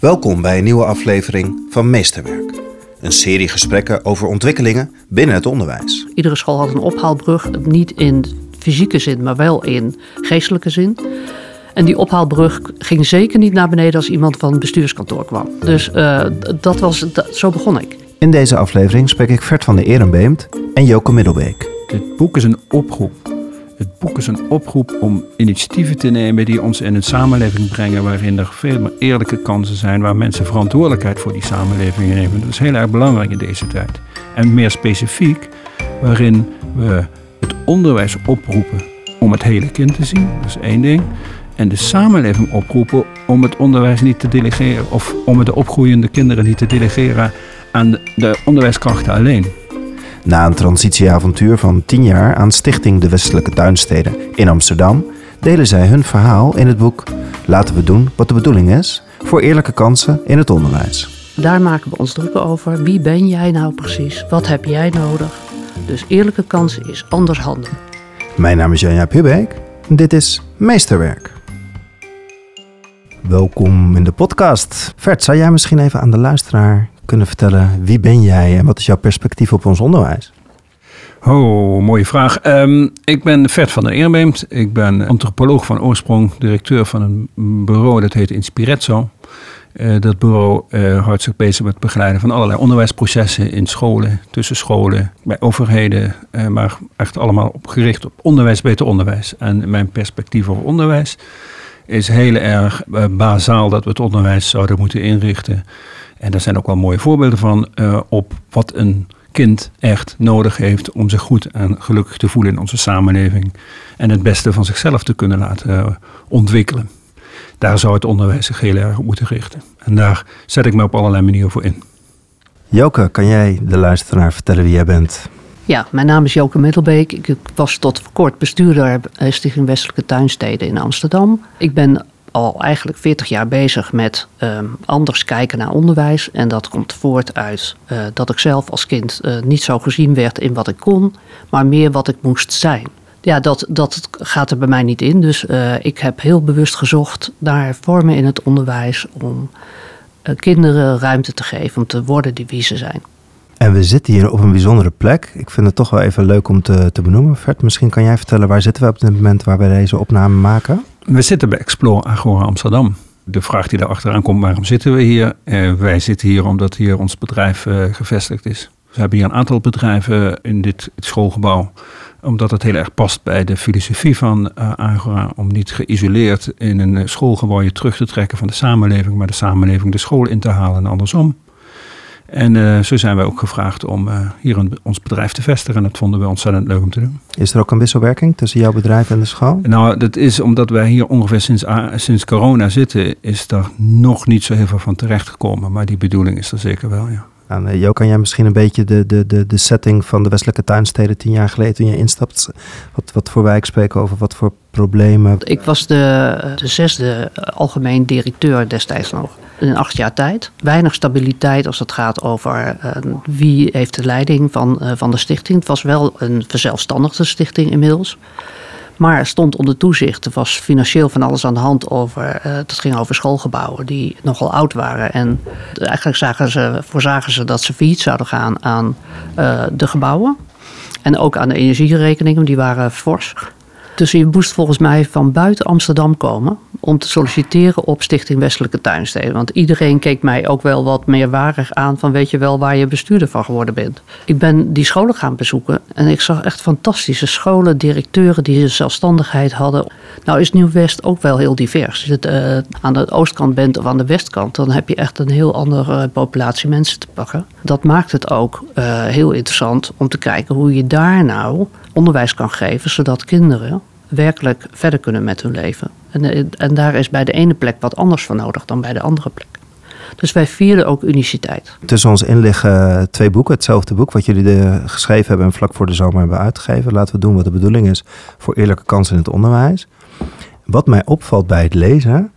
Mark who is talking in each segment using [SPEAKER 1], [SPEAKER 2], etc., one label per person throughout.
[SPEAKER 1] Welkom bij een nieuwe aflevering van Meesterwerk. Een serie gesprekken over ontwikkelingen binnen het onderwijs.
[SPEAKER 2] Iedere school had een ophaalbrug, niet in fysieke zin, maar wel in geestelijke zin. En die ophaalbrug ging zeker niet naar beneden als iemand van het bestuurskantoor kwam. Dus uh, dat was, dat, zo begon ik.
[SPEAKER 1] In deze aflevering spreek ik Vert van der Ehrenbeemt en Joke Middelbeek.
[SPEAKER 3] Dit boek is een oproep. Het boek is een oproep om initiatieven te nemen die ons in een samenleving brengen waarin er veel meer eerlijke kansen zijn, waar mensen verantwoordelijkheid voor die samenleving nemen. Dat is heel erg belangrijk in deze tijd. En meer specifiek, waarin we het onderwijs oproepen om het hele kind te zien, dat is één ding. En de samenleving oproepen om het onderwijs niet te delegeren, of om de opgroeiende kinderen niet te delegeren aan de onderwijskrachten alleen.
[SPEAKER 1] Na een transitieavontuur van 10 jaar aan Stichting de Westelijke Tuinsteden in Amsterdam delen zij hun verhaal in het boek Laten we doen wat de bedoeling is voor eerlijke kansen in het onderwijs.
[SPEAKER 2] Daar maken we ons druk over. Wie ben jij nou precies? Wat heb jij nodig? Dus eerlijke kansen is anders handelen.
[SPEAKER 1] Mijn naam is Janja Pubeek en dit is Meesterwerk. Welkom in de podcast. Vert, zou jij misschien even aan de luisteraar kunnen vertellen wie ben jij en wat is jouw perspectief op ons onderwijs?
[SPEAKER 3] Oh, mooie vraag. Um, ik ben Vert van der Eerbeemt. Ik ben antropoloog van oorsprong, directeur van een bureau dat heet Inspirezzo. Uh, dat bureau uh, houdt zich bezig met het begeleiden van allerlei onderwijsprocessen in scholen, tussen scholen, bij overheden, uh, maar echt allemaal op gericht op onderwijs, beter onderwijs. En mijn perspectief op onderwijs is heel erg bazaal dat we het onderwijs zouden moeten inrichten en daar zijn ook wel mooie voorbeelden van uh, op wat een kind echt nodig heeft om zich goed en gelukkig te voelen in onze samenleving. En het beste van zichzelf te kunnen laten uh, ontwikkelen. Daar zou het onderwijs zich heel erg op moeten richten. En daar zet ik me op allerlei manieren voor in.
[SPEAKER 1] Joke, kan jij de luisteraar vertellen wie jij bent?
[SPEAKER 2] Ja, mijn naam is Joke Middelbeek. Ik was tot voor kort bestuurder Stichting Westelijke Tuinsteden in Amsterdam. Ik ben al eigenlijk 40 jaar bezig met um, anders kijken naar onderwijs. En dat komt voort uit uh, dat ik zelf als kind uh, niet zo gezien werd in wat ik kon, maar meer wat ik moest zijn. Ja, dat, dat gaat er bij mij niet in. Dus uh, ik heb heel bewust gezocht naar vormen in het onderwijs om kinderen ruimte te geven om te worden die wie ze zijn.
[SPEAKER 1] En we zitten hier op een bijzondere plek. Ik vind het toch wel even leuk om te, te benoemen. Vert, misschien kan jij vertellen waar zitten we op dit moment waar we deze opname maken?
[SPEAKER 3] We zitten bij Explore Agora Amsterdam. De vraag die daar achteraan komt, waarom zitten we hier? Eh, wij zitten hier omdat hier ons bedrijf eh, gevestigd is. We hebben hier een aantal bedrijven in dit schoolgebouw. Omdat het heel erg past bij de filosofie van uh, Agora. Om niet geïsoleerd in een schoolgebouw je terug te trekken van de samenleving. Maar de samenleving de school in te halen en andersom. En uh, zo zijn wij ook gevraagd om uh, hier een, ons bedrijf te vestigen. En dat vonden we ontzettend leuk om te doen.
[SPEAKER 1] Is er ook een wisselwerking tussen jouw bedrijf en de school?
[SPEAKER 3] Nou, dat is omdat wij hier ongeveer sinds, sinds corona zitten, is er nog niet zo heel veel van terecht gekomen. Maar die bedoeling is er zeker wel, ja.
[SPEAKER 1] En uh, Jo, kan jij misschien een beetje de, de, de, de setting van de Westelijke Tuinsteden tien jaar geleden toen je instapt, wat, wat voor wijk spreken over, wat voor problemen?
[SPEAKER 2] Ik was de, de zesde algemeen directeur destijds nog in acht jaar tijd. Weinig stabiliteit als het gaat over uh, wie heeft de leiding van, uh, van de stichting. Het was wel een verzelfstandigde stichting inmiddels. Maar stond onder toezicht. Er was financieel van alles aan de hand over. Uh, het ging over schoolgebouwen die nogal oud waren. En eigenlijk zagen ze, voorzagen ze dat ze failliet zouden gaan aan uh, de gebouwen. En ook aan de energierekeningen, die waren fors. Dus je moest volgens mij van buiten Amsterdam komen om te solliciteren op Stichting Westelijke Tuinsteden. Want iedereen keek mij ook wel wat meerwaardig aan van weet je wel waar je bestuurder van geworden bent. Ik ben die scholen gaan bezoeken en ik zag echt fantastische scholen, directeuren die de zelfstandigheid hadden. Nou is Nieuw-West ook wel heel divers. Als je het, uh, aan de oostkant bent of aan de westkant, dan heb je echt een heel andere populatie mensen te pakken. Dat maakt het ook uh, heel interessant om te kijken hoe je daar nou onderwijs kan geven, zodat kinderen werkelijk verder kunnen met hun leven. En, en daar is bij de ene plek wat anders voor nodig dan bij de andere plek. Dus wij vierden ook uniciteit.
[SPEAKER 1] Tussen ons in liggen twee boeken. Hetzelfde boek wat jullie de, geschreven hebben en vlak voor de zomer hebben uitgegeven. Laten we doen wat de bedoeling is voor eerlijke kansen in het onderwijs. Wat mij opvalt bij het lezen,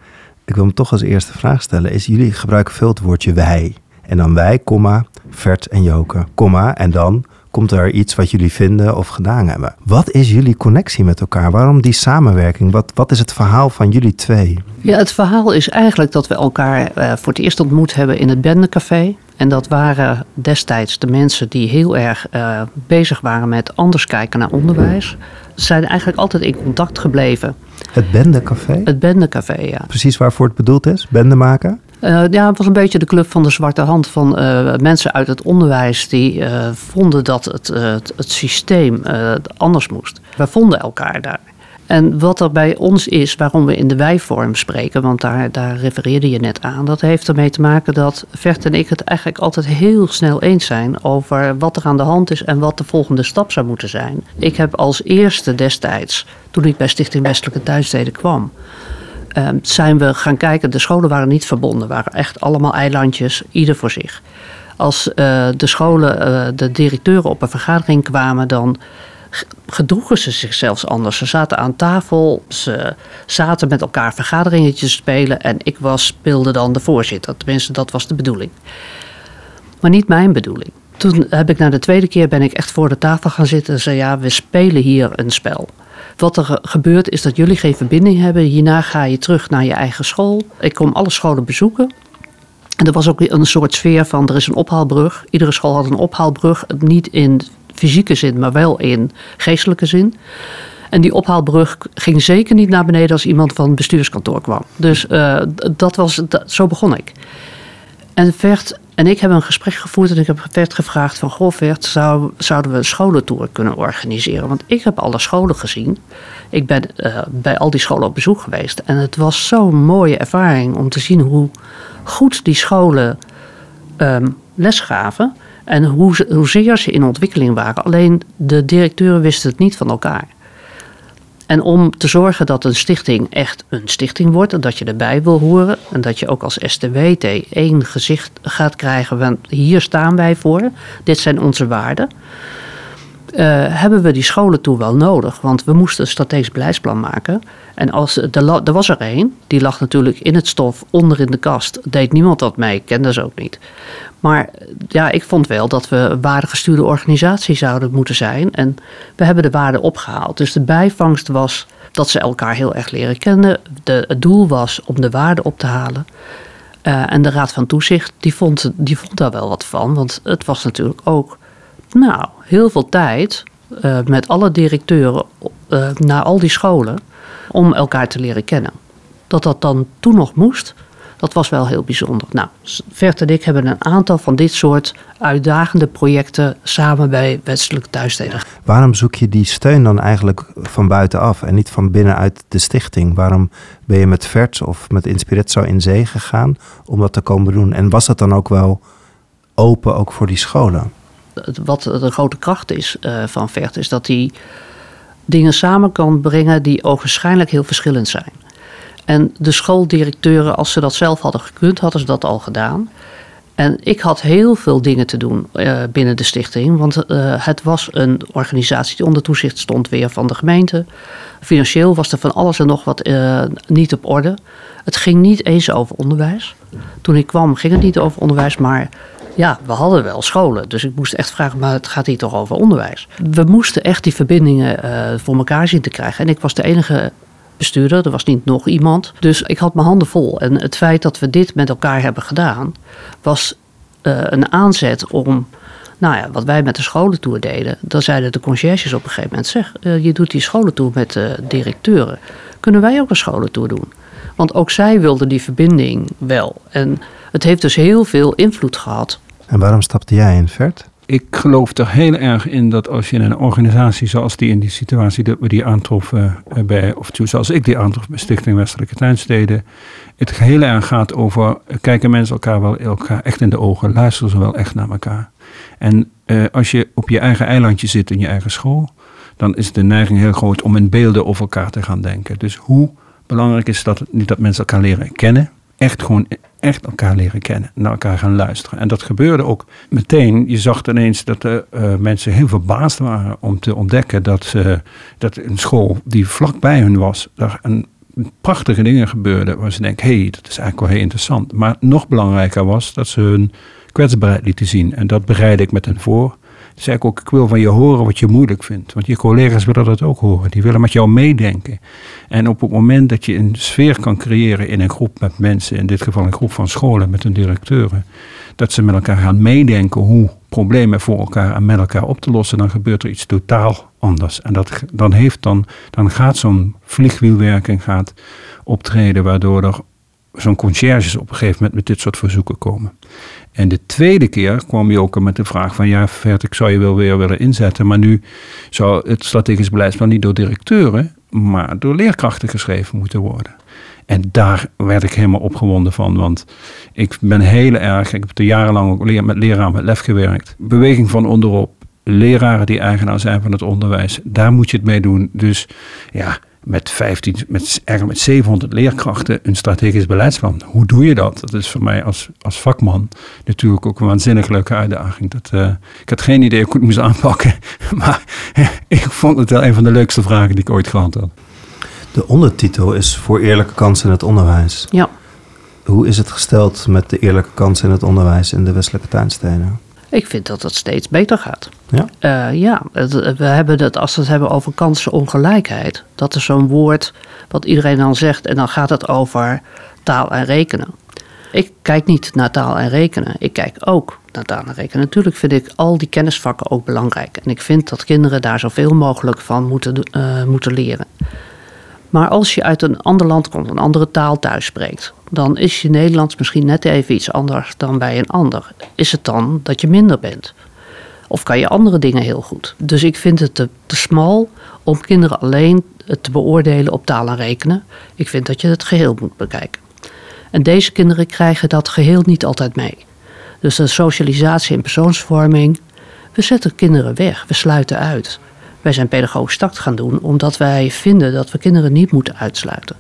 [SPEAKER 1] ik wil hem toch als eerste vraag stellen, is jullie gebruiken veel het woordje wij. En dan wij, komma, Vert en Joke, komma, en dan komt er iets wat jullie vinden of gedaan hebben. Wat is jullie connectie met elkaar? Waarom die samenwerking? Wat, wat is het verhaal van jullie twee?
[SPEAKER 2] Ja, het verhaal is eigenlijk dat we elkaar uh, voor het eerst ontmoet hebben in het Bendecafé. En dat waren destijds de mensen die heel erg uh, bezig waren met anders kijken naar onderwijs. Ze zijn eigenlijk altijd in contact gebleven.
[SPEAKER 1] Het Bendecafé?
[SPEAKER 2] Het Bendecafé, ja.
[SPEAKER 1] Precies waarvoor het bedoeld is? Bende maken?
[SPEAKER 2] Uh, ja, het was een beetje de club van de zwarte hand van uh, mensen uit het onderwijs die uh, vonden dat het, het, het systeem anders moest. We vonden elkaar daar. En wat er bij ons is, waarom we in de wij-vorm spreken, want daar, daar refereerde je net aan, dat heeft ermee te maken dat Vert en ik het eigenlijk altijd heel snel eens zijn over wat er aan de hand is en wat de volgende stap zou moeten zijn. Ik heb als eerste destijds, toen ik bij Stichting Westelijke Tuinsteden kwam, uh, zijn we gaan kijken. De scholen waren niet verbonden, waren echt allemaal eilandjes, ieder voor zich. Als uh, de scholen, uh, de directeuren op een vergadering kwamen, dan gedroegen ze zich zelfs anders. Ze zaten aan tafel, ze zaten met elkaar vergaderingetjes spelen en ik was, speelde dan de voorzitter. Tenminste, dat was de bedoeling. Maar niet mijn bedoeling. Toen heb ik na de tweede keer ben ik echt voor de tafel gaan zitten en zei ja, we spelen hier een spel. Wat er gebeurt is dat jullie geen verbinding hebben. Hierna ga je terug naar je eigen school. Ik kom alle scholen bezoeken. En er was ook een soort sfeer van er is een ophaalbrug. Iedere school had een ophaalbrug. Niet in fysieke zin, maar wel in geestelijke zin. En die ophaalbrug ging zeker niet naar beneden als iemand van het bestuurskantoor kwam. Dus uh, dat was, zo begon ik. En Vert en ik hebben een gesprek gevoerd en ik heb Vert gevraagd van... Goh Vert, zou, zouden we een scholentour kunnen organiseren? Want ik heb alle scholen gezien. Ik ben uh, bij al die scholen op bezoek geweest. En het was zo'n mooie ervaring om te zien hoe goed die scholen um, lesgaven... En hoe, hoezeer ze in ontwikkeling waren. Alleen de directeuren wisten het niet van elkaar. En om te zorgen dat een stichting echt een stichting wordt en dat je erbij wil horen en dat je ook als STWT één gezicht gaat krijgen, want hier staan wij voor, dit zijn onze waarden. Uh, hebben we die scholen toe wel nodig? Want we moesten een strategisch beleidsplan maken. En als, er, er was er één, die lag natuurlijk in het stof onder in de kast. Deed niemand dat mee, kende ze ook niet. Maar ja, ik vond wel dat we waardegestuurde organisatie zouden moeten zijn. En we hebben de waarden opgehaald. Dus de bijvangst was dat ze elkaar heel erg leren kennen. De, het doel was om de waarden op te halen. En de Raad van Toezicht die vond, die vond daar wel wat van. Want het was natuurlijk ook nou, heel veel tijd uh, met alle directeuren uh, naar al die scholen om elkaar te leren kennen. Dat dat dan toen nog moest, dat was wel heel bijzonder. Nou, Vert en ik hebben een aantal van dit soort uitdagende projecten samen bij Westelijke Thuissteden.
[SPEAKER 1] Waarom zoek je die steun dan eigenlijk van buitenaf en niet van binnenuit de stichting? Waarom ben je met Vert of met Inspiretso in zee gegaan om dat te komen doen? En was dat dan ook wel open ook voor die scholen?
[SPEAKER 2] Wat de grote kracht is uh, van Vert is dat hij dingen samen kan brengen die ogenschijnlijk heel verschillend zijn. En de schooldirecteuren, als ze dat zelf hadden gekund, hadden ze dat al gedaan. En ik had heel veel dingen te doen uh, binnen de stichting. Want uh, het was een organisatie die onder toezicht stond weer van de gemeente. Financieel was er van alles en nog wat niet op orde. Het ging niet eens over onderwijs. Toen ik kwam ging het niet over onderwijs, maar ja, we hadden wel scholen. Dus ik moest echt vragen, maar het gaat hier toch over onderwijs? We moesten echt die verbindingen voor elkaar zien te krijgen. En ik was de enige bestuurder. Er was niet nog iemand. Dus ik had mijn handen vol. En het feit dat we dit met elkaar hebben gedaan, was uh, een aanzet om. Nou ja, wat wij met de scholentour deden, dan zeiden de conciërges op een gegeven moment: zeg, uh, je doet die scholentour met de directeuren. Kunnen wij ook een scholentour doen? Want ook zij wilden die verbinding wel. En het heeft dus heel veel invloed gehad.
[SPEAKER 1] En waarom stapte jij in, Vert?
[SPEAKER 3] ik geloof er heel erg in dat als je in een organisatie zoals die in die situatie dat we die aantroffen uh, bij, of zoals ik die aantrof bij Stichting Westelijke Tuinsteden, het heel erg gaat over, kijken mensen elkaar wel elkaar echt in de ogen, luisteren ze wel echt naar elkaar. En uh, als je op je eigen eilandje zit in je eigen school, dan is de neiging heel groot om in beelden over elkaar te gaan denken. Dus hoe belangrijk is dat niet dat mensen elkaar leren kennen, echt gewoon echt elkaar leren kennen, naar elkaar gaan luisteren. En dat gebeurde ook meteen. Je zag ineens dat de uh, mensen heel verbaasd waren om te ontdekken dat, uh, dat een school die vlakbij hun was, daar een prachtige dingen gebeurden waar ze denken, hé, hey, dat is eigenlijk wel heel interessant. Maar nog belangrijker was dat ze hun kwetsbaarheid lieten zien. En dat bereidde ik met hen voor. Zei ik ook, ik wil van je horen wat je moeilijk vindt. Want je collega's willen dat ook horen. Die willen met jou meedenken. En op het moment dat je een sfeer kan creëren in een groep met mensen, in dit geval een groep van scholen met hun directeuren, dat ze met elkaar gaan meedenken hoe problemen voor elkaar en met elkaar op te lossen, dan gebeurt er iets totaal anders. En dat, dan, heeft dan, dan gaat zo'n vliegwielwerking gaat optreden, waardoor er zo'n conciërges op een gegeven moment met dit soort verzoeken komen. En de tweede keer kwam je ook met de vraag van ja, Vert, ik zou je wel weer willen inzetten, maar nu zou het strategisch beleidsplan niet door directeuren, maar door leerkrachten geschreven moeten worden. En daar werd ik helemaal opgewonden van, want ik ben heel erg, ik heb er jarenlang ook met leraar met lef gewerkt. Beweging van onderop, leraren die eigenaar zijn van het onderwijs, daar moet je het mee doen. Dus ja, met 15, met, eigenlijk met 700 leerkrachten een strategisch beleidsplan. Hoe doe je dat? Dat is voor mij als, als vakman natuurlijk ook een waanzinnig leuke uitdaging. Dat, uh, ik had geen idee hoe ik het moest aanpakken, maar ik vond het wel een van de leukste vragen die ik ooit gehad had.
[SPEAKER 1] De ondertitel is voor eerlijke kansen in het onderwijs.
[SPEAKER 2] Ja.
[SPEAKER 1] Hoe is het gesteld met de eerlijke kansen in het onderwijs in de westelijke tuinstenen?
[SPEAKER 2] Ik vind dat het steeds beter gaat.
[SPEAKER 1] Ja?
[SPEAKER 2] Uh, ja, we hebben het, als we het hebben over kansenongelijkheid, dat is zo'n woord wat iedereen dan zegt en dan gaat het over taal en rekenen. Ik kijk niet naar taal en rekenen, ik kijk ook naar taal en rekenen. Natuurlijk vind ik al die kennisvakken ook belangrijk en ik vind dat kinderen daar zoveel mogelijk van moeten, uh, moeten leren. Maar als je uit een ander land komt, een andere taal thuis spreekt, dan is je Nederlands misschien net even iets anders dan bij een ander. Is het dan dat je minder bent? Of kan je andere dingen heel goed? Dus ik vind het te, te smal om kinderen alleen te beoordelen op taal en rekenen. Ik vind dat je het geheel moet bekijken. En deze kinderen krijgen dat geheel niet altijd mee. Dus de socialisatie en persoonsvorming. We zetten kinderen weg, we sluiten uit. Wij zijn pedagogisch tact gaan doen omdat wij vinden dat we kinderen niet moeten uitsluiten.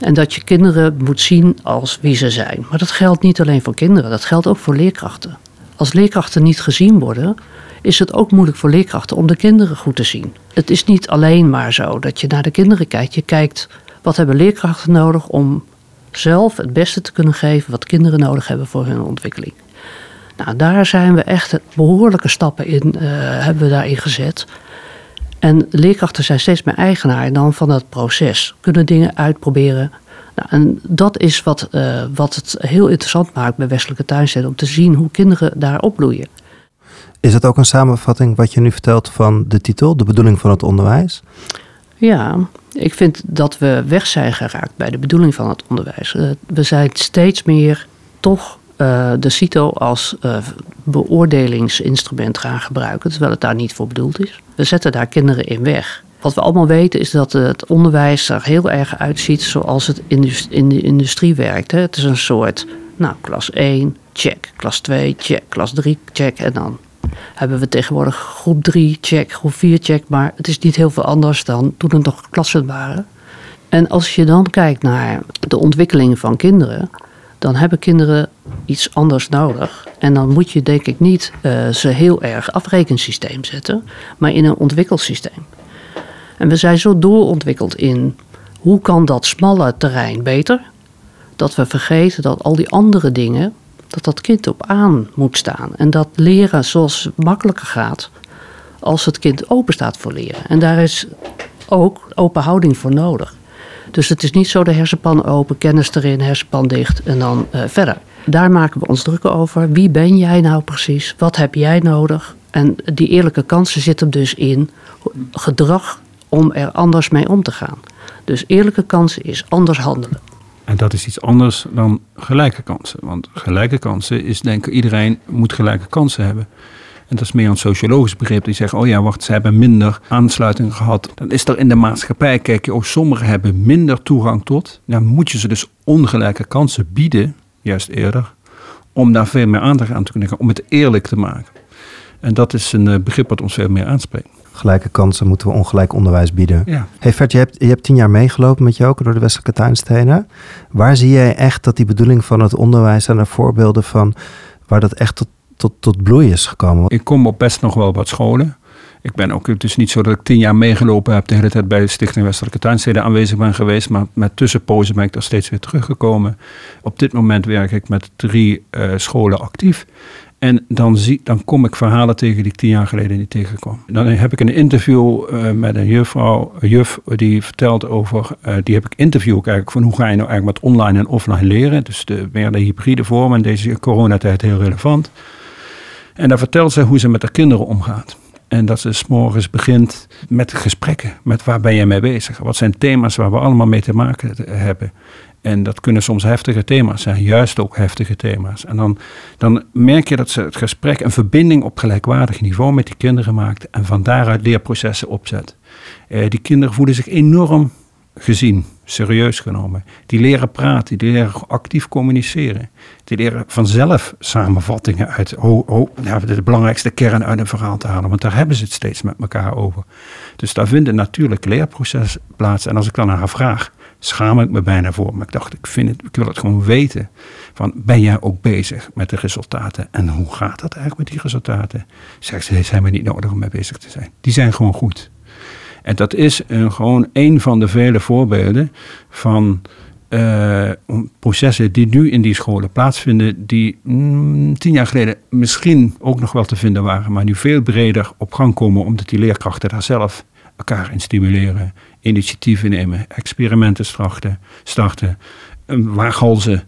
[SPEAKER 2] En dat je kinderen moet zien als wie ze zijn. Maar dat geldt niet alleen voor kinderen, dat geldt ook voor leerkrachten. Als leerkrachten niet gezien worden, is het ook moeilijk voor leerkrachten om de kinderen goed te zien. Het is niet alleen maar zo dat je naar de kinderen kijkt. Je kijkt wat hebben leerkrachten nodig om zelf het beste te kunnen geven wat kinderen nodig hebben voor hun ontwikkeling. Nou, daar zijn we echt behoorlijke stappen in, uh, hebben we daarin gezet. En leerkrachten zijn steeds meer eigenaar dan van dat proces. Kunnen dingen uitproberen. Nou, en dat is wat, uh, wat het heel interessant maakt bij westelijke tuinsteden. Om te zien hoe kinderen daar opbloeien.
[SPEAKER 1] Is het ook een samenvatting wat je nu vertelt van de titel, de bedoeling van het onderwijs?
[SPEAKER 2] Ja, ik vind dat we weg zijn geraakt bij de bedoeling van het onderwijs. Uh, we zijn steeds meer toch uh, de CITO als uh, beoordelingsinstrument gaan gebruiken, terwijl het daar niet voor bedoeld is. We zetten daar kinderen in weg. Wat we allemaal weten is dat het onderwijs er heel erg uitziet zoals het in de industrie werkt. Het is een soort, nou, klas 1, check. Klas 2, check. Klas 3, check. En dan hebben we tegenwoordig groep 3, check. Groep 4, check. Maar het is niet heel veel anders dan toen er nog klassen waren. En als je dan kijkt naar de ontwikkeling van kinderen dan hebben kinderen iets anders nodig. En dan moet je denk ik niet uh, ze heel erg afrekensysteem zetten, maar in een ontwikkelsysteem. En we zijn zo doorontwikkeld in hoe kan dat smalle terrein beter, dat we vergeten dat al die andere dingen, dat dat kind op aan moet staan. En dat leren zoals makkelijker gaat als het kind open staat voor leren. En daar is ook open houding voor nodig. Dus het is niet zo de hersenpan open, kennis erin, hersenpan dicht en dan uh, verder. Daar maken we ons druk over. Wie ben jij nou precies? Wat heb jij nodig? En die eerlijke kansen zitten dus in gedrag om er anders mee om te gaan. Dus eerlijke kansen is anders handelen.
[SPEAKER 3] En dat is iets anders dan gelijke kansen. Want gelijke kansen is denken iedereen moet gelijke kansen hebben. En dat is meer een sociologisch begrip. Die zeggen, oh ja, wacht, ze hebben minder aansluiting gehad. Dan is er in de maatschappij, kijk je, oh, sommigen hebben minder toegang tot. Dan moet je ze dus ongelijke kansen bieden, juist eerder, om daar veel meer aandacht aan te kunnen om het eerlijk te maken. En dat is een eh, begrip wat ons veel meer aanspreekt.
[SPEAKER 1] Gelijke kansen moeten we ongelijk onderwijs bieden.
[SPEAKER 3] Ja.
[SPEAKER 1] Hey Vert, je hebt, je hebt tien jaar meegelopen met Joker door de Westelijke Tuinstenen. Waar zie jij echt dat die bedoeling van het onderwijs... en er voorbeelden van waar dat echt tot tot, tot bloei is gekomen?
[SPEAKER 3] Ik kom op best nog wel wat scholen. Ik ben ook, het is niet zo dat ik tien jaar meegelopen heb, de hele tijd bij de Stichting Westelijke Tuinsteden aanwezig ben geweest, maar met tussenpozen ben ik daar steeds weer teruggekomen. Op dit moment werk ik met drie uh, scholen actief. En dan, zie, dan kom ik verhalen tegen die ik tien jaar geleden niet tegenkwam. Dan heb ik een interview uh, met een juffrouw, een juf, die vertelt over, uh, die heb ik interview eigenlijk van hoe ga je nou eigenlijk met online en offline leren. Dus de, meer de hybride vorm en deze coronatijd heel relevant. En dan vertelt ze hoe ze met haar kinderen omgaat. En dat ze s morgens begint met gesprekken. Met waar ben je mee bezig? Wat zijn thema's waar we allemaal mee te maken hebben? En dat kunnen soms heftige thema's zijn, juist ook heftige thema's. En dan, dan merk je dat ze het gesprek een verbinding op gelijkwaardig niveau met die kinderen maakt en van daaruit leerprocessen opzet. Eh, die kinderen voelen zich enorm gezien, serieus genomen. Die leren praten, die leren actief communiceren. Die leren vanzelf samenvattingen uit ja, de belangrijkste kern uit een verhaal te halen. Want daar hebben ze het steeds met elkaar over. Dus daar vindt een natuurlijk leerproces plaats. En als ik dan naar haar vraag, schaam ik me bijna voor. Maar ik dacht, ik, vind het, ik wil het gewoon weten. Van, ben jij ook bezig met de resultaten? En hoe gaat dat eigenlijk met die resultaten? Zegt ze, zijn we niet nodig om mee bezig te zijn. Die zijn gewoon goed. En dat is een, gewoon een van de vele voorbeelden van uh, processen die nu in die scholen plaatsvinden, die mm, tien jaar geleden misschien ook nog wel te vinden waren, maar nu veel breder op gang komen, omdat die leerkrachten daar zelf elkaar in stimuleren, initiatieven nemen, experimenten starten, starten waaghalzen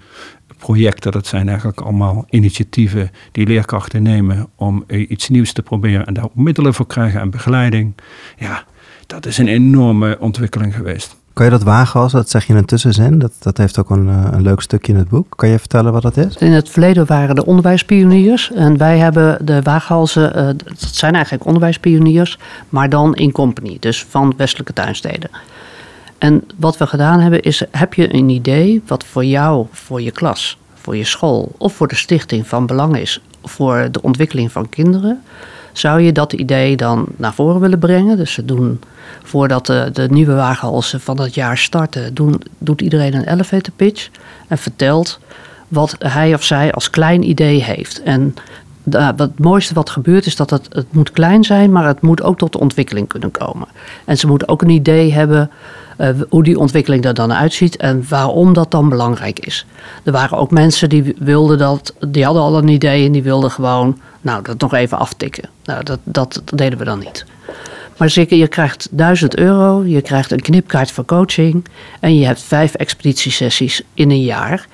[SPEAKER 3] projecten. Dat zijn eigenlijk allemaal initiatieven die leerkrachten nemen om iets nieuws te proberen en daar middelen voor krijgen en begeleiding. Ja, dat is een enorme ontwikkeling geweest.
[SPEAKER 1] Kan je dat wagen als, dat zeg je in een tussenzin, dat, dat heeft ook een, eh, een leuk stukje in het boek. Kan je vertellen wat dat is?
[SPEAKER 2] In het verleden waren de onderwijspioniers en wij hebben de waaghalzen, uh, dat zijn eigenlijk onderwijspioniers, maar dan in company, dus van westelijke tuinsteden. En wat we gedaan hebben is, heb je een idee wat voor jou, voor je klas, voor je school of voor de stichting van belang is voor de ontwikkeling van kinderen, zou je dat idee dan naar voren willen brengen? Dus ze doen, voordat de, de nieuwe wagenhalsen van het jaar starten, doen, doet iedereen een elevator pitch en vertelt wat hij of zij als klein idee heeft. En de, het mooiste wat gebeurt is dat het, het moet klein zijn, maar het moet ook tot de ontwikkeling kunnen komen. En ze moeten ook een idee hebben hoe die ontwikkeling er dan uitziet en waarom dat dan belangrijk is. Er waren ook mensen die wilden dat, die hadden al een idee en die wilden gewoon nou, dat nog even aftikken. Nou, dat, dat, deden we dan niet. Maar zeker, je krijgt 1000 euro, je krijgt een knipkaart voor coaching en je hebt vijf expeditiesessies in een jaar.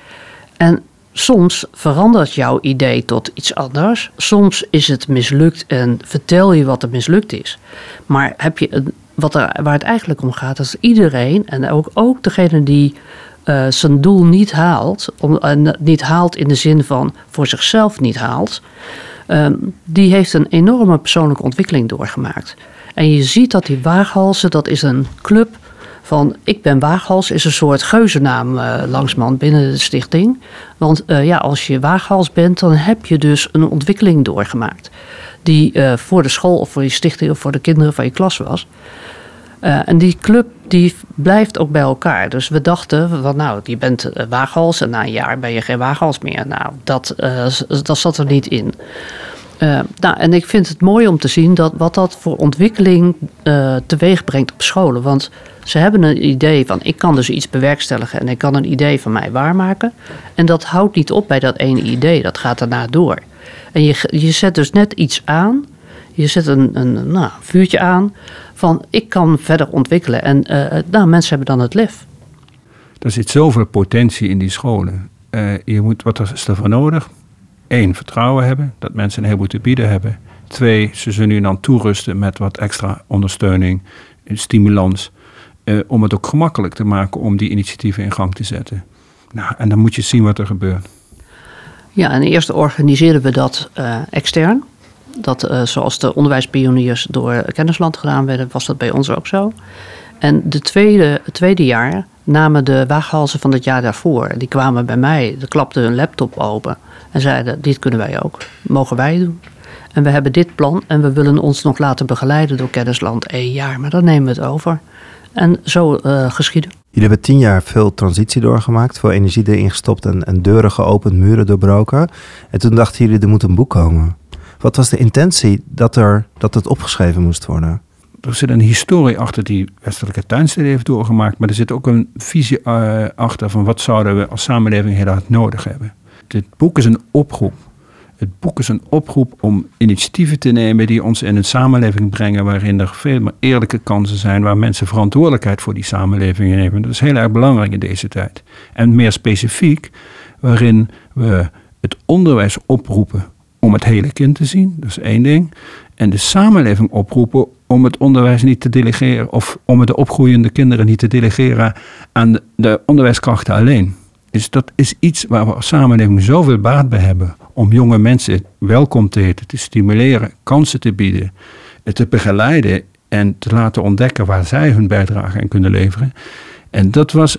[SPEAKER 2] En soms verandert jouw idee tot iets anders. Soms is het mislukt en vertel je wat er mislukt is. Maar heb je een, wat er, waar het eigenlijk om gaat, is iedereen en ook, ook degene die uh, zijn doel niet haalt, om, uh, niet haalt in de zin van voor zichzelf niet haalt, Ehm, die heeft een enorme persoonlijke ontwikkeling doorgemaakt. En je ziet dat die Waaghalsen, dat is een club van Ik ben Waaghals, is een soort geuzennaam uh, langsman binnen de stichting. Want ja, als je Waaghals bent, dan heb je dus een ontwikkeling doorgemaakt. Die uh, voor de school of voor je stichting of voor de kinderen van je klas was. Uh, en die club die blijft ook bij elkaar. Dus we dachten, van, nou, je bent uh, waaghals en na een jaar ben je geen waaghals meer. Nou, dat, dat zat er niet in. nou, en ik vind het mooi om te zien dat, wat dat voor ontwikkeling teweeg brengt op scholen. Want ze hebben een idee van, ik kan dus iets bewerkstelligen en ik kan een idee van mij waarmaken. En dat houdt niet op bij dat ene idee, dat gaat daarna door. En je, je zet dus net iets aan je zet een, een nou, vuurtje aan van ik kan verder ontwikkelen. En uh, nou, mensen hebben dan het lef.
[SPEAKER 3] Er zit zoveel potentie in die scholen. Uh, je moet, wat is er voor nodig? Eén, vertrouwen hebben, dat mensen een heleboel te bieden hebben. Twee, ze zullen nu dan toerusten met wat extra ondersteuning, stimulans. Uh, om het ook gemakkelijk te maken om die initiatieven in gang te zetten. Nou, en dan moet je zien wat er gebeurt.
[SPEAKER 2] Ja, en eerst organiseerden we dat extern. Dat, uh, zoals de onderwijspioniers door Kennisland gedaan werden, was dat bij ons ook zo. En de tweede, het tweede jaar namen de waaghalzen van het jaar daarvoor, die kwamen bij mij, die klapten hun laptop open en zeiden: Dit kunnen wij ook, mogen wij doen. En we hebben dit plan en we willen ons nog laten begeleiden door Kennisland één jaar, maar dan nemen we het over. En zo uh, geschieden.
[SPEAKER 1] Jullie hebben tien jaar veel transitie doorgemaakt, veel energie erin gestopt en, en deuren geopend, muren doorbroken. En toen dachten jullie, er moet een boek komen. Wat was de intentie dat, er, dat het opgeschreven moest worden?
[SPEAKER 3] Er zit een historie achter die Westelijke Tuinstede heeft doorgemaakt, maar er zit ook een visie uh, achter van wat zouden we als samenleving heel hard nodig hebben. Dit boek is een oproep Het boek is een oproep om initiatieven te nemen die ons in een samenleving brengen waarin er veel meer eerlijke kansen zijn, waar mensen verantwoordelijkheid voor die samenleving nemen. Dat is heel erg belangrijk in deze tijd. En meer specifiek, waarin we het onderwijs oproepen om het hele kind te zien, dat is één ding. En de samenleving oproepen om het onderwijs niet te delegeren of om de opgroeiende kinderen niet te delegeren aan de onderwijskrachten alleen. Dus dat is iets waar we als samenleving zoveel baat bij hebben. Om jonge mensen welkom te heten, te stimuleren, kansen te bieden, te begeleiden en te laten ontdekken waar zij hun bijdrage aan kunnen leveren. En dat was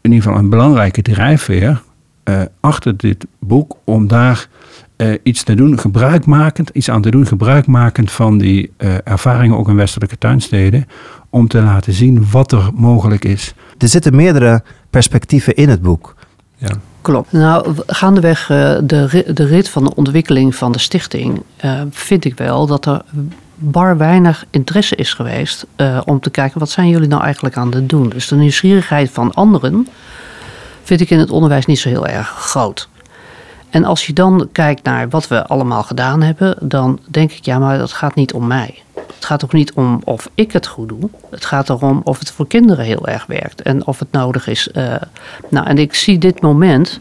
[SPEAKER 3] in ieder geval een belangrijke drijfveer uh, achter dit boek om daar uh, iets te doen, gebruikmakend, iets aan te doen, gebruikmakend van die uh, ervaringen ook in westelijke tuinsteden, om te laten zien wat er mogelijk is.
[SPEAKER 1] Er zitten meerdere perspectieven in het boek.
[SPEAKER 2] Ja. Klopt. Nou, gaandeweg uh, de, de rit van de ontwikkeling van de stichting vind ik wel dat er bar weinig interesse is geweest om te kijken wat zijn jullie nou eigenlijk aan het doen. Dus de nieuwsgierigheid van anderen vind ik in het onderwijs niet zo heel erg groot. En als je dan kijkt naar wat we allemaal gedaan hebben, dan denk ik, ja, maar dat gaat niet om mij. Het gaat ook niet om of ik het goed doe. Het gaat erom of het voor kinderen heel erg werkt en of het nodig is. Uh, nou, en ik zie dit moment.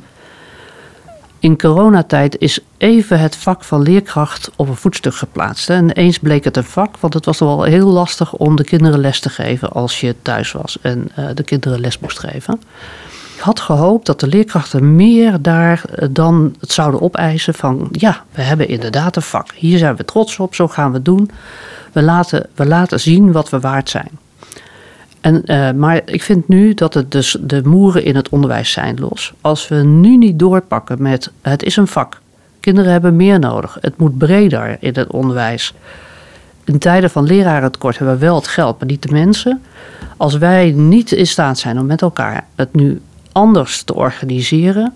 [SPEAKER 2] In coronatijd is even het vak van leerkracht op een voetstuk geplaatst. En eens bleek het een vak, want het was wel heel lastig om de kinderen les te geven als je thuis was en uh, de kinderen les moest geven. Ik had gehoopt dat de leerkrachten meer daar eh, dan het zouden opeisen van ja, we hebben inderdaad een vak. Hier zijn we trots op, zo gaan we het doen. We laten, we laten zien wat we waard zijn. En, uh, maar ik vind nu dat het dus de moeren in het onderwijs zijn los. Als we nu niet doorpakken met het is een vak. Kinderen hebben meer nodig. Het moet breder in het onderwijs. In tijden van lerarentekort hebben we wel het geld, maar niet de mensen. Als wij niet in staat zijn om met elkaar het nu anders te organiseren.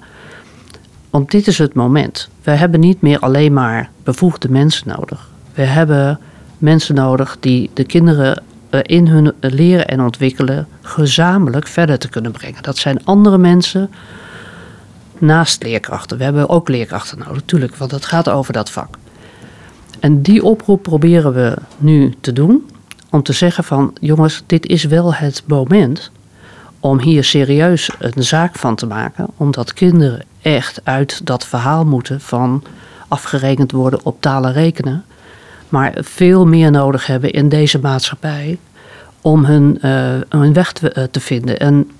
[SPEAKER 2] Want dit is het moment. We hebben niet meer alleen maar bevoegde mensen nodig. We hebben mensen nodig die de kinderen eh, in hun leren en ontwikkelen gezamenlijk verder te kunnen brengen. Dat zijn andere mensen naast leerkrachten. We hebben ook leerkrachten nodig, natuurlijk, want het gaat over dat vak. En die oproep proberen we nu te doen. Om te zeggen van jongens, dit is wel het moment om hier serieus een zaak van te maken, omdat kinderen echt uit dat verhaal moeten van afgerekend worden op talen rekenen, maar veel meer nodig hebben in deze maatschappij om hun, uh, hun weg te, uh, te, vinden. En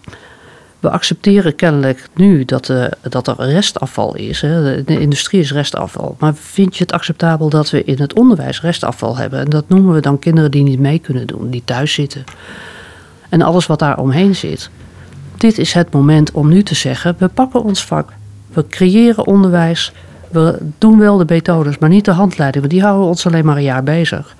[SPEAKER 2] we accepteren kennelijk nu dat, uh, dat er restafval is. Hè. De industrie is restafval. Maar vind je het acceptabel dat we in het onderwijs restafval hebben? En dat noemen we dan kinderen die niet mee kunnen doen, die thuis zitten en alles wat daar omheen zit. Dit is het moment om nu te zeggen: we pakken ons vak, we creëren onderwijs, we doen wel de methodes, maar niet de handleiding, want die houden ons alleen maar een jaar bezig.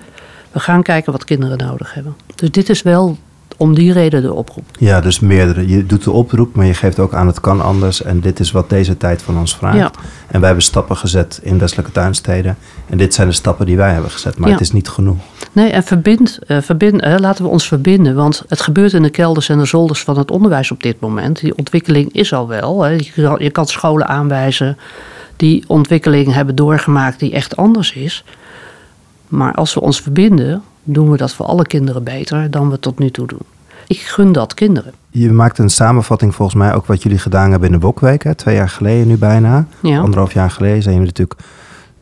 [SPEAKER 2] We gaan kijken wat kinderen nodig hebben. Dus dit is wel om die reden de oproep.
[SPEAKER 1] Ja, dus meerdere. Je doet de oproep, maar je geeft ook aan het kan anders. En dit is wat deze tijd van ons vraagt. Ja. En wij hebben stappen gezet in westelijke tuinsteden. En dit zijn de stappen die wij hebben gezet. Maar ja. het is niet genoeg.
[SPEAKER 2] Nee, en verbind, uh, verbind, uh, laten we ons verbinden. Want het gebeurt in de kelders en de zolders van het onderwijs op dit moment. Die ontwikkeling is al wel. Hè. Je, kan, je kan scholen aanwijzen die ontwikkeling hebben doorgemaakt die echt anders is. Maar als we ons verbinden, doen we dat voor alle kinderen beter dan we tot nu toe doen. Ik gun dat kinderen.
[SPEAKER 1] Je maakt een samenvatting volgens mij ook wat jullie gedaan hebben in de Bokweek. Hè? Twee jaar geleden nu bijna. Ja. Anderhalf jaar geleden zijn jullie natuurlijk...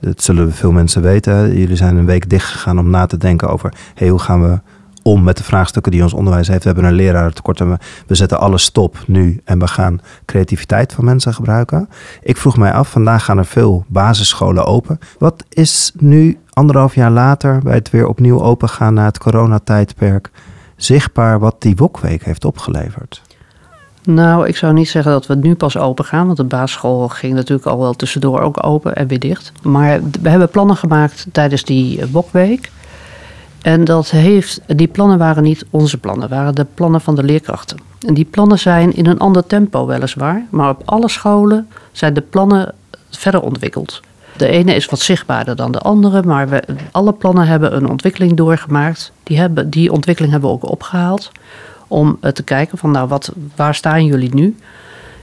[SPEAKER 1] Dat zullen veel mensen weten. Jullie zijn een week dicht gegaan om na te denken over... Hey, hoe gaan we om met de vraagstukken die ons onderwijs heeft. We hebben een lerarentekort en we, we zetten alles stop nu en we gaan creativiteit van mensen gebruiken. Ik vroeg mij af, vandaag gaan er veel basisscholen open. Wat is nu anderhalf jaar later, bij het weer opnieuw opengaan na het coronatijdperk, zichtbaar wat die Wokweek heeft opgeleverd?
[SPEAKER 2] Nou, ik zou niet zeggen dat we nu pas open gaan, want de basisschool ging natuurlijk al wel tussendoor ook open en weer dicht. Maar we hebben plannen gemaakt tijdens die Wokweek. En dat heeft, die plannen waren niet onze plannen, waren de plannen van de leerkrachten. En die plannen zijn in een ander tempo weliswaar, maar op alle scholen zijn de plannen verder ontwikkeld. De ene is wat zichtbaarder dan de andere, maar we, alle plannen hebben een ontwikkeling doorgemaakt. Die, hebben, die ontwikkeling hebben we ook opgehaald om te kijken van nou wat, waar staan jullie nu?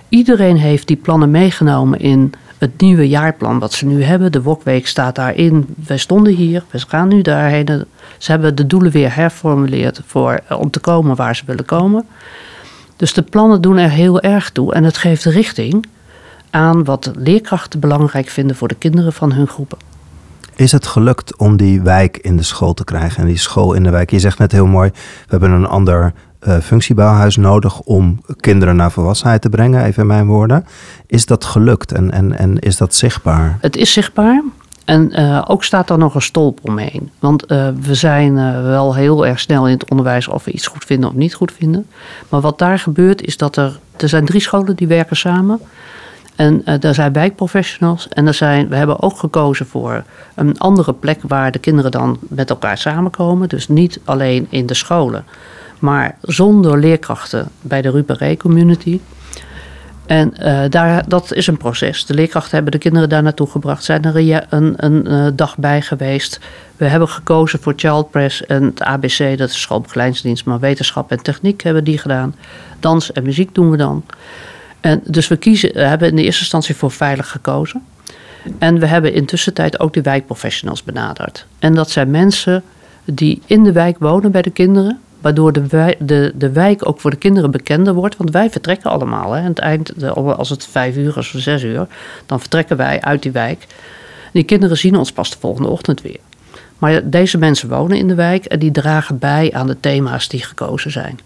[SPEAKER 2] Iedereen heeft die plannen meegenomen in het nieuwe jaarplan wat ze nu hebben. De Wokweek staat daarin. Wij stonden hier, we gaan nu daarheen. Ze hebben de doelen weer herformuleerd voor, eh, om te komen waar ze willen komen. Dus de plannen doen er heel erg toe en het geeft richting aan wat leerkrachten belangrijk vinden voor de kinderen van hun groepen.
[SPEAKER 1] Is het gelukt om die wijk in de school te krijgen en die school in de wijk? Je zegt net heel mooi, we hebben een ander uh, functiebouwhuis nodig om kinderen naar volwassenheid te brengen, even in mijn woorden. Is dat gelukt en, en, en is dat zichtbaar?
[SPEAKER 2] Het is zichtbaar. En uh, ook staat er nog een stolp omheen. Want uh, we zijn wel heel erg snel in het onderwijs of we iets goed vinden of niet goed vinden. Maar wat daar gebeurt is dat er. Er zijn drie scholen die werken samen. En daar zijn wijkprofessionals. En er zijn, we hebben ook gekozen voor een andere plek waar de kinderen dan met elkaar samenkomen. Dus niet alleen in de scholen, maar zonder leerkrachten bij de Ruperé community. En uh, daar, dat is een proces. De leerkrachten hebben de kinderen daar naartoe gebracht, zijn er een, een, uh, dag bij geweest. We hebben gekozen voor Child Press en het ABC, dat is schoolbegeleidingsdienst, maar wetenschap en techniek hebben die gedaan. Dans en muziek doen we dan. En dus we kiezen, hebben in de eerste instantie voor veilig gekozen. En we hebben intussen tijd ook de wijkprofessionals benaderd. En dat zijn mensen die in de wijk wonen bij de kinderen. Waardoor de, wijk, de, de wijk ook voor de kinderen bekender wordt. Want wij vertrekken allemaal. Hè. Aan het eind, als het vijf uur is of zes uur, dan vertrekken wij uit die wijk. Die kinderen zien ons pas de volgende ochtend weer. Maar deze mensen wonen in de wijk en die dragen bij aan de thema's die gekozen zijn.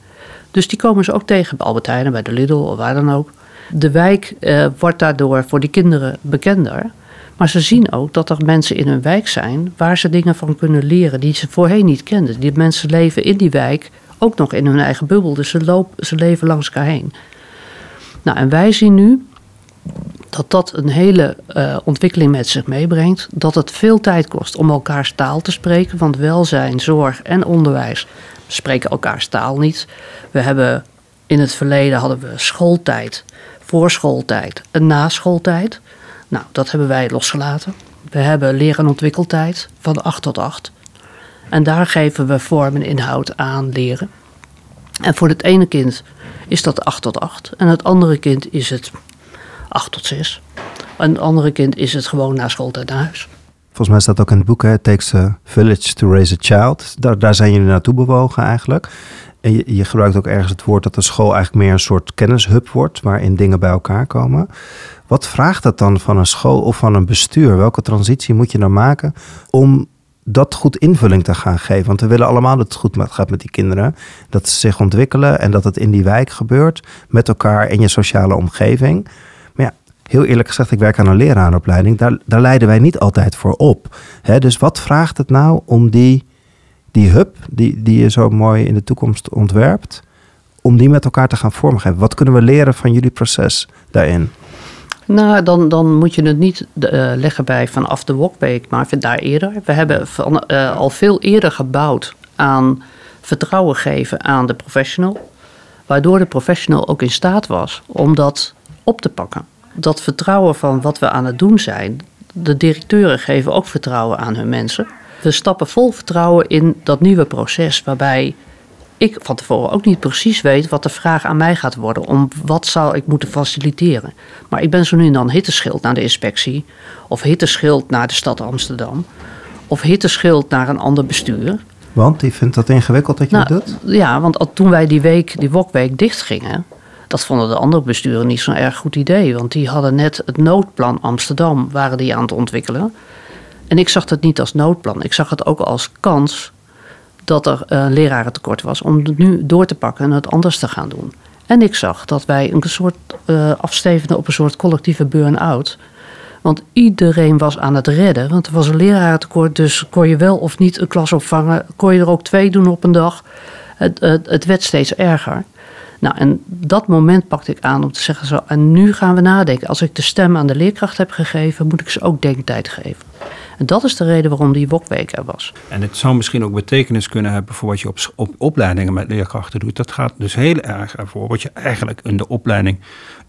[SPEAKER 2] Dus die komen ze ook tegen bij Albert Heijn, bij de Lidl of waar dan ook. De wijk uh, wordt daardoor voor die kinderen bekender. Maar ze zien ook dat er mensen in hun wijk zijn waar ze dingen van kunnen leren die ze voorheen niet kenden. Die mensen leven in die wijk ook nog in hun eigen bubbel. Dus ze, lopen, ze leven langs elkaar heen. Nou, en wij zien nu dat dat een hele uh, ontwikkeling met zich meebrengt. Dat het veel tijd kost om elkaars taal te spreken. Want welzijn, zorg en onderwijs spreken elkaars taal niet. We hebben in het verleden hadden we schooltijd, voorschooltijd en naschooltijd. Nou, dat hebben wij losgelaten. We hebben leer- en ontwikkeltijd van 8 tot 8. En daar geven we vorm en inhoud aan leren. En voor het ene kind is dat 8 tot 8. En het andere kind is het 8 tot 6. En het andere kind is het gewoon na schooltijd naar huis.
[SPEAKER 1] Volgens mij staat ook in het boek, hè, It Takes a Village to Raise a Child. Daar, daar zijn jullie naartoe bewogen eigenlijk. En je, je, gebruikt ook ergens het woord dat de school eigenlijk meer een soort kennishub wordt, waarin dingen bij elkaar komen. Wat vraagt dat dan van een school of van een bestuur? Welke transitie moet je dan maken om dat goed invulling te gaan geven? Want we willen allemaal dat het goed gaat met die kinderen. Dat ze zich ontwikkelen en dat het in die wijk gebeurt, met elkaar in je sociale omgeving. Maar ja, heel eerlijk gezegd, ik werk aan een leraaropleiding. Daar, daar leiden wij niet altijd voor op. Dus wat vraagt het nou om die die hub die, die je zo mooi in de toekomst ontwerpt, om die met elkaar te gaan vormgeven? Wat kunnen we leren van jullie proces daarin?
[SPEAKER 2] Nou, dan, dan moet je het niet uh, leggen bij vanaf de Wokweek, maar daar eerder. We hebben uh, al veel eerder gebouwd aan vertrouwen geven aan de professional. Waardoor de professional ook in staat was om dat op te pakken. Dat vertrouwen van wat we aan het doen zijn. De directeuren geven ook vertrouwen aan hun mensen we stappen vol vertrouwen in dat nieuwe proces, waarbij ik van tevoren ook niet precies weet wat de vraag aan mij gaat worden. Om wat zou ik moeten faciliteren. Maar ik ben zo nu en dan hitteschild naar de inspectie. Of hitteschild naar de stad Amsterdam. Of hitteschild naar een ander bestuur.
[SPEAKER 1] Want die vindt dat ingewikkeld dat je
[SPEAKER 2] nou,
[SPEAKER 1] dat doet?
[SPEAKER 2] Ja, want toen wij die week, die wokweek dichtgingen... dat vonden de andere besturen niet zo'n erg goed idee. Want die hadden net het noodplan Amsterdam waren die aan het ontwikkelen... En ik zag het niet als noodplan. Ik zag het ook als kans dat er een lerarentekort was om het nu door te pakken en het anders te gaan doen. En ik zag dat wij een soort uh, afstevenden op een soort collectieve burn-out. Want iedereen was aan het redden. Want er was een lerarentekort, dus kon je wel of niet een klas opvangen. Kon je er ook twee doen op een dag. Het, het, het werd steeds erger. Nou, en dat moment pakte ik aan om te zeggen zo, en nu gaan we nadenken. Als ik de stem aan de leerkracht heb gegeven, moet ik ze ook denktijd geven. En dat is de reden waarom die wokweek er was.
[SPEAKER 3] En het zou misschien ook betekenis kunnen hebben voor wat je op, op opleidingen met leerkrachten doet. Dat gaat dus heel erg ervoor wat je eigenlijk in de opleiding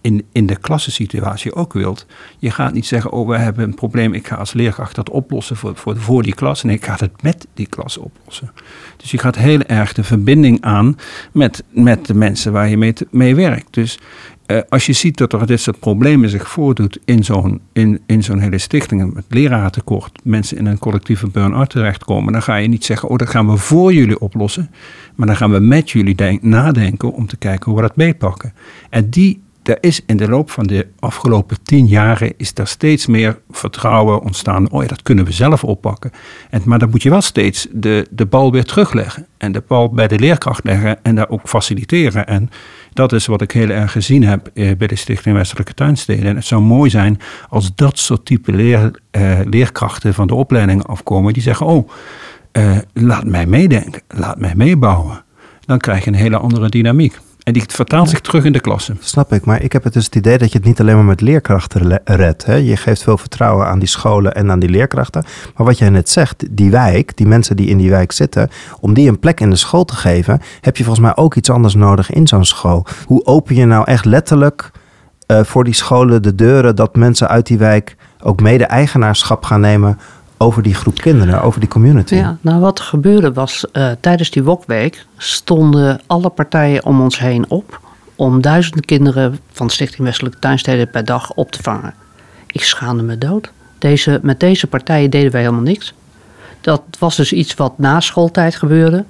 [SPEAKER 3] in, in de klassensituatie ook wilt. Je gaat niet zeggen, oh we hebben een probleem, ik ga als leerkracht dat oplossen voor, voor, voor die klas. Nee, ik ga het met die klas oplossen. Dus je gaat heel erg de verbinding aan met, met de mensen waar je mee, mee werkt. Dus eh, als je ziet dat er dit soort problemen zich voordoet in zo'n in, in zo'n hele stichting, met lerarentekort, mensen in een collectieve burn-out terechtkomen, dan ga je niet zeggen, oh dat gaan we voor jullie oplossen, maar dan gaan we met jullie nadenken om te kijken hoe we dat meepakken. En die er is in de loop van de afgelopen tien jaren is er steeds meer vertrouwen ontstaan. Oh ja, dat kunnen we zelf oppakken. En, maar dan moet je wel steeds de, de bal weer terugleggen. En de bal bij de leerkracht leggen en daar ook faciliteren. En dat is wat ik heel erg gezien heb eh, bij de Stichting Westelijke Tuinsteden. En het zou mooi zijn als dat soort type eh, leerkrachten van de opleiding afkomen. Die zeggen, oh, eh, laat mij meedenken, laat mij meebouwen. Dan krijg je een hele andere dynamiek. En die vertaalt zich terug in de klasse.
[SPEAKER 1] Snap ik, maar ik heb het dus het idee dat je het niet alleen maar met leerkrachten redt. Hè? Je geeft veel vertrouwen aan die scholen en aan die leerkrachten. Maar wat jij net zegt, die wijk, die mensen die in die wijk zitten, om die een plek in de school te geven, heb je volgens mij ook iets anders nodig in zo'n school. Hoe open je nou echt letterlijk uh, voor die scholen de deuren dat mensen uit die wijk ook mede-eigenaarschap gaan nemen over die groep kinderen, over die community.
[SPEAKER 2] Ja, nou wat er gebeurde was, uh, tijdens die wokweek stonden alle partijen om ons heen op om duizenden kinderen van Stichting Westelijke Tuinsteden per dag op te vangen. Ik schaamde me dood. Deze, met deze partijen deden wij helemaal niks. Dat was dus iets wat na schooltijd gebeurde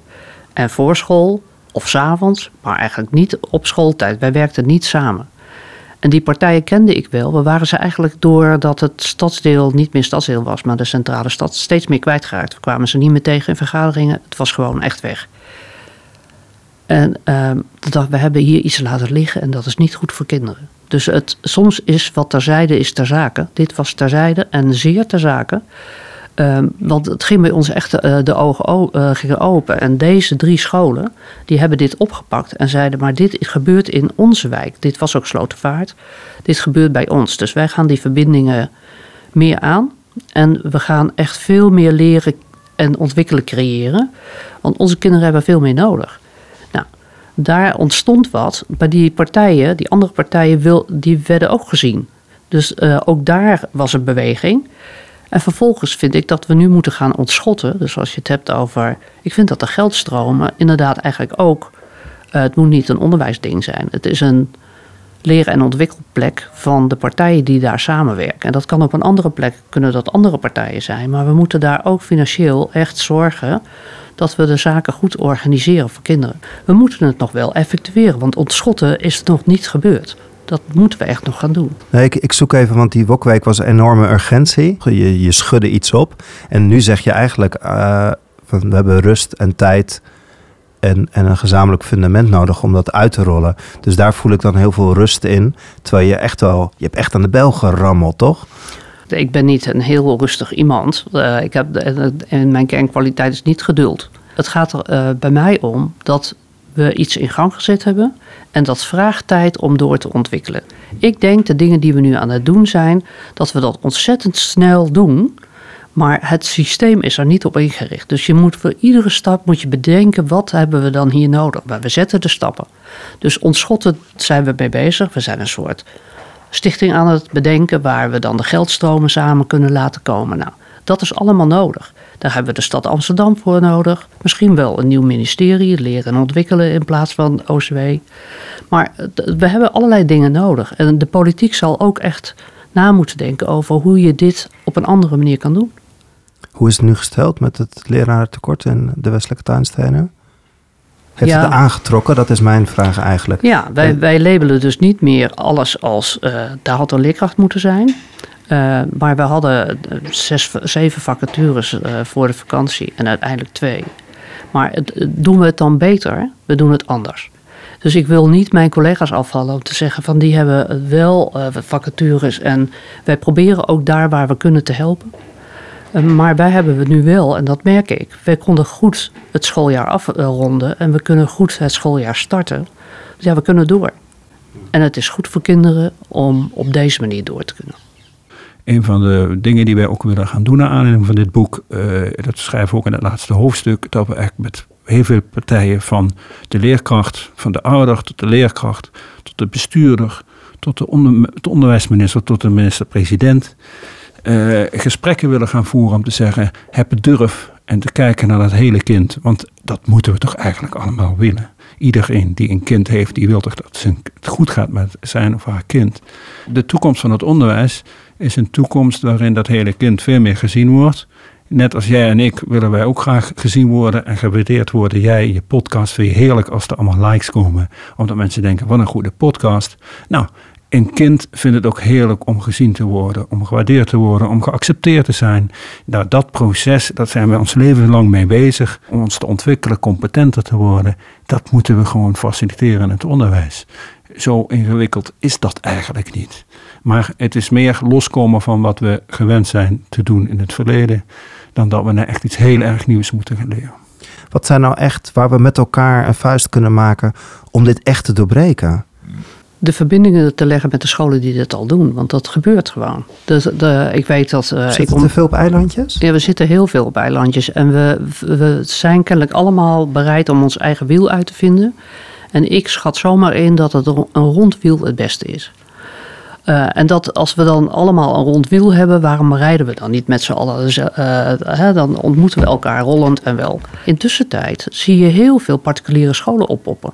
[SPEAKER 2] en voor school of s avonds, maar eigenlijk niet op schooltijd. Wij werkten niet samen. En die partijen kende ik wel. We waren ze eigenlijk doordat het stadsdeel niet meer stadsdeel was, maar de centrale stad steeds meer kwijtgeraakt. We kwamen ze niet meer tegen in vergaderingen. Het was gewoon echt weg. En uh, dacht, we hebben hier iets laten liggen en dat is niet goed voor kinderen. Dus het, soms is wat terzijde is ter zake. Dit was terzijde en zeer ter zake. Ehm, want het ging bij ons echt uh, de ogen uh, gingen open. En deze drie scholen, die hebben dit opgepakt en zeiden... maar dit gebeurt in onze wijk. Dit was ook Slotenvaart. Dit gebeurt bij ons. Dus wij gaan die verbindingen meer aan. En we gaan echt veel meer leren en ontwikkelen creëren. Want onze kinderen hebben veel meer nodig. Nou, daar ontstond wat. Bij die partijen, die andere partijen, wil, die werden ook gezien. Dus uh, ook daar was een beweging... En vervolgens vind ik dat we nu moeten gaan ontschotten. Dus als je het hebt over. Ik vind dat de geldstromen inderdaad eigenlijk ook. Uh, het moet niet een onderwijsding zijn. Het is een leren- en ontwikkelplek van de partijen die daar samenwerken. En dat kan op een andere plek, kunnen dat andere partijen zijn. Maar we moeten daar ook financieel echt zorgen dat we de zaken goed organiseren voor kinderen. We moeten het nog wel effectueren, want ontschotten is nog niet gebeurd dat moeten we echt nog gaan doen.
[SPEAKER 1] Nee, ik, ik zoek even, want die wokweek was een enorme urgentie. Je, je schudde iets op. En nu zeg je eigenlijk, uh, van, we hebben rust en tijd en, en een gezamenlijk fundament nodig om dat uit te rollen. Dus daar voel ik dan heel veel rust in. Terwijl je echt wel, je hebt echt aan de bel gerammeld, toch?
[SPEAKER 2] Ik ben niet een heel rustig iemand. Uh, ik heb, en mijn kernkwaliteit is niet geduld. Het gaat er uh, bij mij om dat we iets in gang gezet hebben. En dat vraagt tijd om door te ontwikkelen. Ik denk de dingen die we nu aan het doen zijn, dat we dat ontzettend snel doen. Maar het systeem is er niet op ingericht. Dus je moet voor iedere stap moet je bedenken, wat hebben we dan hier nodig? Maar we zetten de stappen. Dus ontschotten zijn we mee bezig. We zijn een soort stichting aan het bedenken waar we dan de geldstromen samen kunnen laten komen. Nou, dat is allemaal nodig. Daar hebben we de stad Amsterdam voor nodig. Misschien wel een nieuw ministerie, leren en ontwikkelen in plaats van OCW. Maar we hebben allerlei dingen nodig. En de politiek zal ook echt na moeten denken over hoe je dit op een andere manier kan doen.
[SPEAKER 1] Hoe is het nu gesteld met het lerarentekort in de westelijke tuinstenen? Heeft ja. het aangetrokken? Dat is mijn vraag eigenlijk.
[SPEAKER 2] Ja, wij, wij labelen dus niet meer alles als uh, daar had een leerkracht moeten zijn. Uh, maar we hadden zes, zeven vacatures uh, voor de vakantie en uiteindelijk twee. Maar het, doen we het dan beter? We doen het anders. Dus ik wil niet mijn collega's afvallen om te zeggen van die hebben wel vacatures en wij proberen ook daar waar we kunnen te helpen. maar wij hebben we nu wel, en dat merk ik, wij konden goed het schooljaar afronden en we kunnen goed het schooljaar starten. Dus ja, we kunnen door. En het is goed voor kinderen om op deze manier door te kunnen
[SPEAKER 3] een van de dingen die wij ook willen gaan doen naar aanleiding van dit boek, uh, dat schrijven we ook in het laatste hoofdstuk, dat we echt met heel veel partijen van de leerkracht, van de ouder tot de leerkracht, tot de bestuurder, tot de, onder, de onderwijsminister, tot de minister-president, uh, gesprekken willen gaan voeren om te zeggen, heb het durf en te kijken naar dat hele kind, want dat moeten we toch eigenlijk allemaal willen. Iedereen die een kind heeft, die wil toch dat het goed gaat met zijn of haar kind. De toekomst van het onderwijs is een toekomst waarin dat hele kind veel meer gezien wordt. Net als jij en ik willen wij ook graag gezien worden en gewaardeerd worden. Jij, je podcast, vind je heerlijk als er allemaal likes komen. Omdat mensen denken, wat een goede podcast. Nou, een kind vindt het ook heerlijk om gezien te worden, om gewaardeerd te worden, om geaccepteerd te zijn. Nou, dat proces, dat zijn we ons leven lang mee bezig, om ons te ontwikkelen, competenter te worden. Dat moeten we gewoon faciliteren in het onderwijs. Zo ingewikkeld is dat eigenlijk niet. Maar het is meer loskomen van wat we gewend zijn te doen in het verleden, dan dat we naar echt iets heel erg nieuws moeten gaan leren.
[SPEAKER 1] Wat zijn nou echt waar we met elkaar een vuist kunnen maken om dit echt te doorbreken?
[SPEAKER 2] De verbindingen te leggen met de scholen die dit al doen. Want dat gebeurt gewoon. Dus de, ik weet dat. Uh,
[SPEAKER 1] zitten te veel op eilandjes?
[SPEAKER 2] Ja, we zitten heel veel op eilandjes. En we, we zijn kennelijk allemaal bereid om ons eigen wiel uit te vinden. En ik schat zomaar in dat het een rond wiel het beste is. Uh, en dat als we dan allemaal een rond wiel hebben, waarom rijden we dan niet met z'n allen? Uh, dan ontmoeten we elkaar rollend en wel. Intussen tijd zie je heel veel particuliere scholen oppoppen.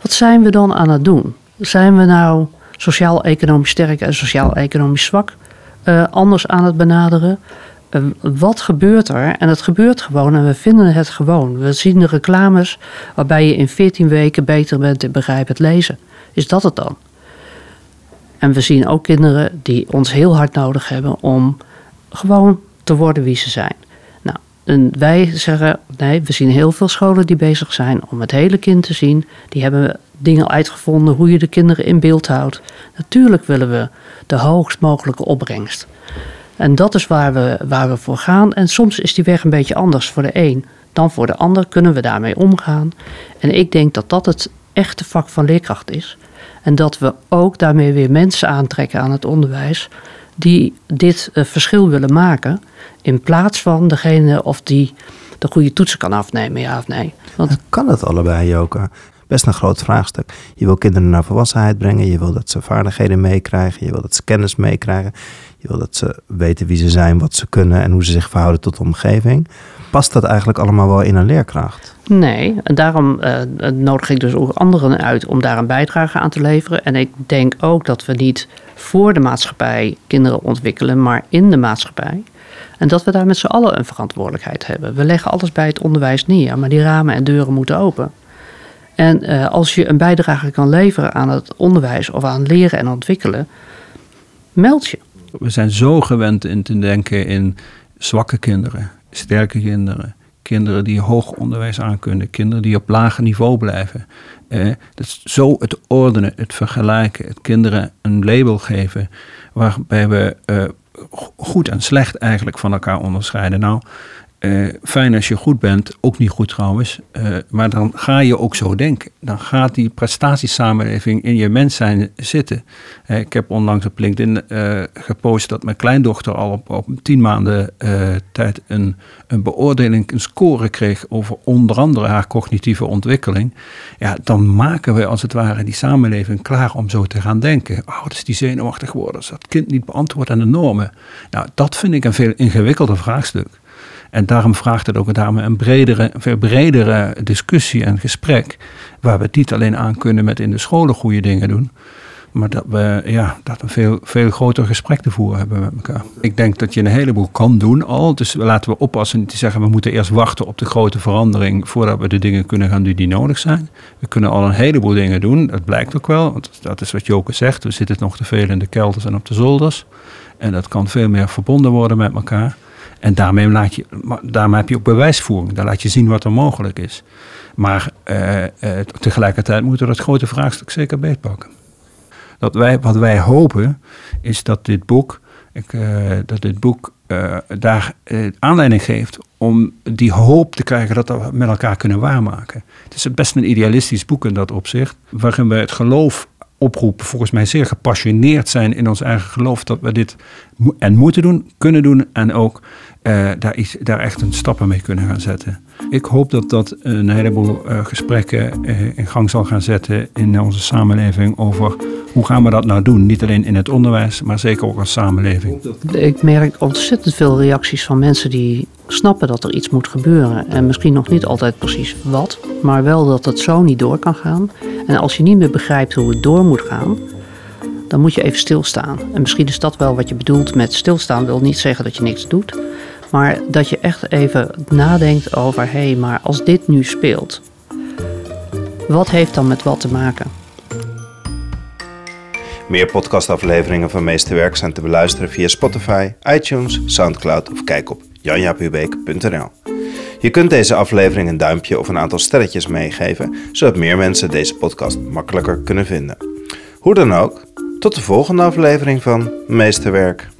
[SPEAKER 2] Wat zijn we dan aan het doen? Zijn we nou sociaal-economisch sterk en sociaal-economisch zwak uh, anders aan het benaderen? Uh, wat gebeurt er? En het gebeurt gewoon en we vinden het gewoon. We zien de reclames waarbij je in 14 weken beter bent in begrijpend lezen. Is dat het dan? En we zien ook kinderen die ons heel hard nodig hebben om gewoon te worden wie ze zijn. En wij zeggen, nee, we zien heel veel scholen die bezig zijn om het hele kind te zien. Die hebben dingen uitgevonden hoe je de kinderen in beeld houdt. Natuurlijk willen we de hoogst mogelijke opbrengst. En dat is waar we, waar we voor gaan. En soms is die weg een beetje anders voor de een dan voor de ander. Kunnen we daarmee omgaan? En ik denk dat dat het echte vak van leerkracht is. En dat we ook daarmee weer mensen aantrekken aan het onderwijs die dit uh, verschil willen maken. In plaats van degene of die de goede toetsen kan afnemen, ja of nee.
[SPEAKER 1] Want, kan het allebei, Joke? best een groot vraagstuk. Je wil kinderen naar volwassenheid brengen. Je wil dat ze vaardigheden meekrijgen. Je wil dat ze kennis meekrijgen. Je wil dat ze weten wie ze zijn, wat ze kunnen en hoe ze zich verhouden tot de omgeving. Past dat eigenlijk allemaal wel in een leerkracht?
[SPEAKER 2] Nee, en daarom uh, nodig ik dus ook anderen uit om daar een bijdrage aan te leveren. En ik denk ook dat we niet voor de maatschappij kinderen ontwikkelen, maar in de maatschappij. En dat we daar met z'n allen een verantwoordelijkheid hebben. We leggen alles bij het onderwijs neer, maar die ramen en deuren moeten open. En uh, als je een bijdrage kan leveren aan het onderwijs of aan leren en ontwikkelen, meld je.
[SPEAKER 3] We zijn zo gewend in te denken in zwakke kinderen, sterke kinderen, kinderen die hoog onderwijs aankunnen, kinderen die op lager niveau blijven. Eh, dat is zo het ordenen, het vergelijken, het kinderen een label geven, waarbij we uh, goed en slecht eigenlijk van elkaar onderscheiden. Nou, uh, fijn als je goed bent, ook niet goed trouwens. Uh, maar dan ga je ook zo denken. Dan gaat die prestatiesamenleving in je mens zijn zitten. Uh, ik heb onlangs op LinkedIn gepost dat mijn kleindochter al op, op tien maanden tijd een, een beoordeling, een score kreeg over onder andere haar cognitieve ontwikkeling. Ja, dan maken we als het ware die samenleving klaar om zo te gaan denken. Oh, dat is die zenuwachtig geworden als dat kind niet beantwoordt aan de normen. Nou, dat vind ik een veel ingewikkelder vraagstuk. En daarom vraagt het ook daarom een bredere, veel bredere discussie en gesprek. Waar we het niet alleen aan kunnen met in de scholen goede dingen doen. Maar dat we, ja, dat een veel, veel groter gesprek te voeren hebben met elkaar. Ik denk dat je een heleboel kan doen al. Dus laten we oppassen te zeggen, we moeten eerst wachten op de grote verandering voordat we de dingen kunnen gaan doen die nodig zijn. We kunnen al een heleboel dingen doen. Dat blijkt ook wel, want dat is wat Joke zegt. We zitten nog te veel in de kelders en op de zolders. En dat kan veel meer verbonden worden met elkaar. En daarmee, laat je, daarmee heb je ook bewijsvoering. Daar laat je zien wat er mogelijk is. Maar uh, uh, tegelijkertijd moeten we dat grote vraagstuk zeker beetpakken. Dat wij, wat wij hopen is dat dit boek, ik, uh, dat dit boek daar aanleiding geeft om die hoop te krijgen dat we met elkaar kunnen waarmaken. Het is best een idealistisch boek in dat opzicht, waarin we het geloof oproepen, volgens mij zeer gepassioneerd zijn in ons eigen geloof dat we dit en moeten doen, kunnen doen en ook uh, daar, daar echt een stappen mee kunnen gaan zetten. Ik hoop dat dat een heleboel uh, gesprekken uh, in gang zal gaan zetten in onze samenleving over hoe gaan we dat nou doen. Niet alleen in het onderwijs, maar zeker ook als samenleving.
[SPEAKER 2] Ik merk ontzettend veel reacties van mensen die snappen dat er iets moet gebeuren. En misschien nog niet altijd precies wat, maar wel dat het zo niet door kan gaan. En als je niet meer begrijpt hoe het door moet gaan, dan moet je even stilstaan. En misschien is dat wel wat je bedoelt met stilstaan. Wil niet zeggen dat je niks doet, maar dat je echt even nadenkt over: hé, hey, maar als dit nu speelt, wat heeft dan met wat te maken?
[SPEAKER 1] Meer podcastafleveringen van Meesterwerk zijn te beluisteren via Spotify, iTunes, Soundcloud of kijk op janjapubeek.nl. Je kunt deze aflevering een duimpje of een aantal sterretjes meegeven, zodat meer mensen deze podcast makkelijker kunnen vinden. Hoe dan ook, tot de volgende aflevering van Meesterwerk.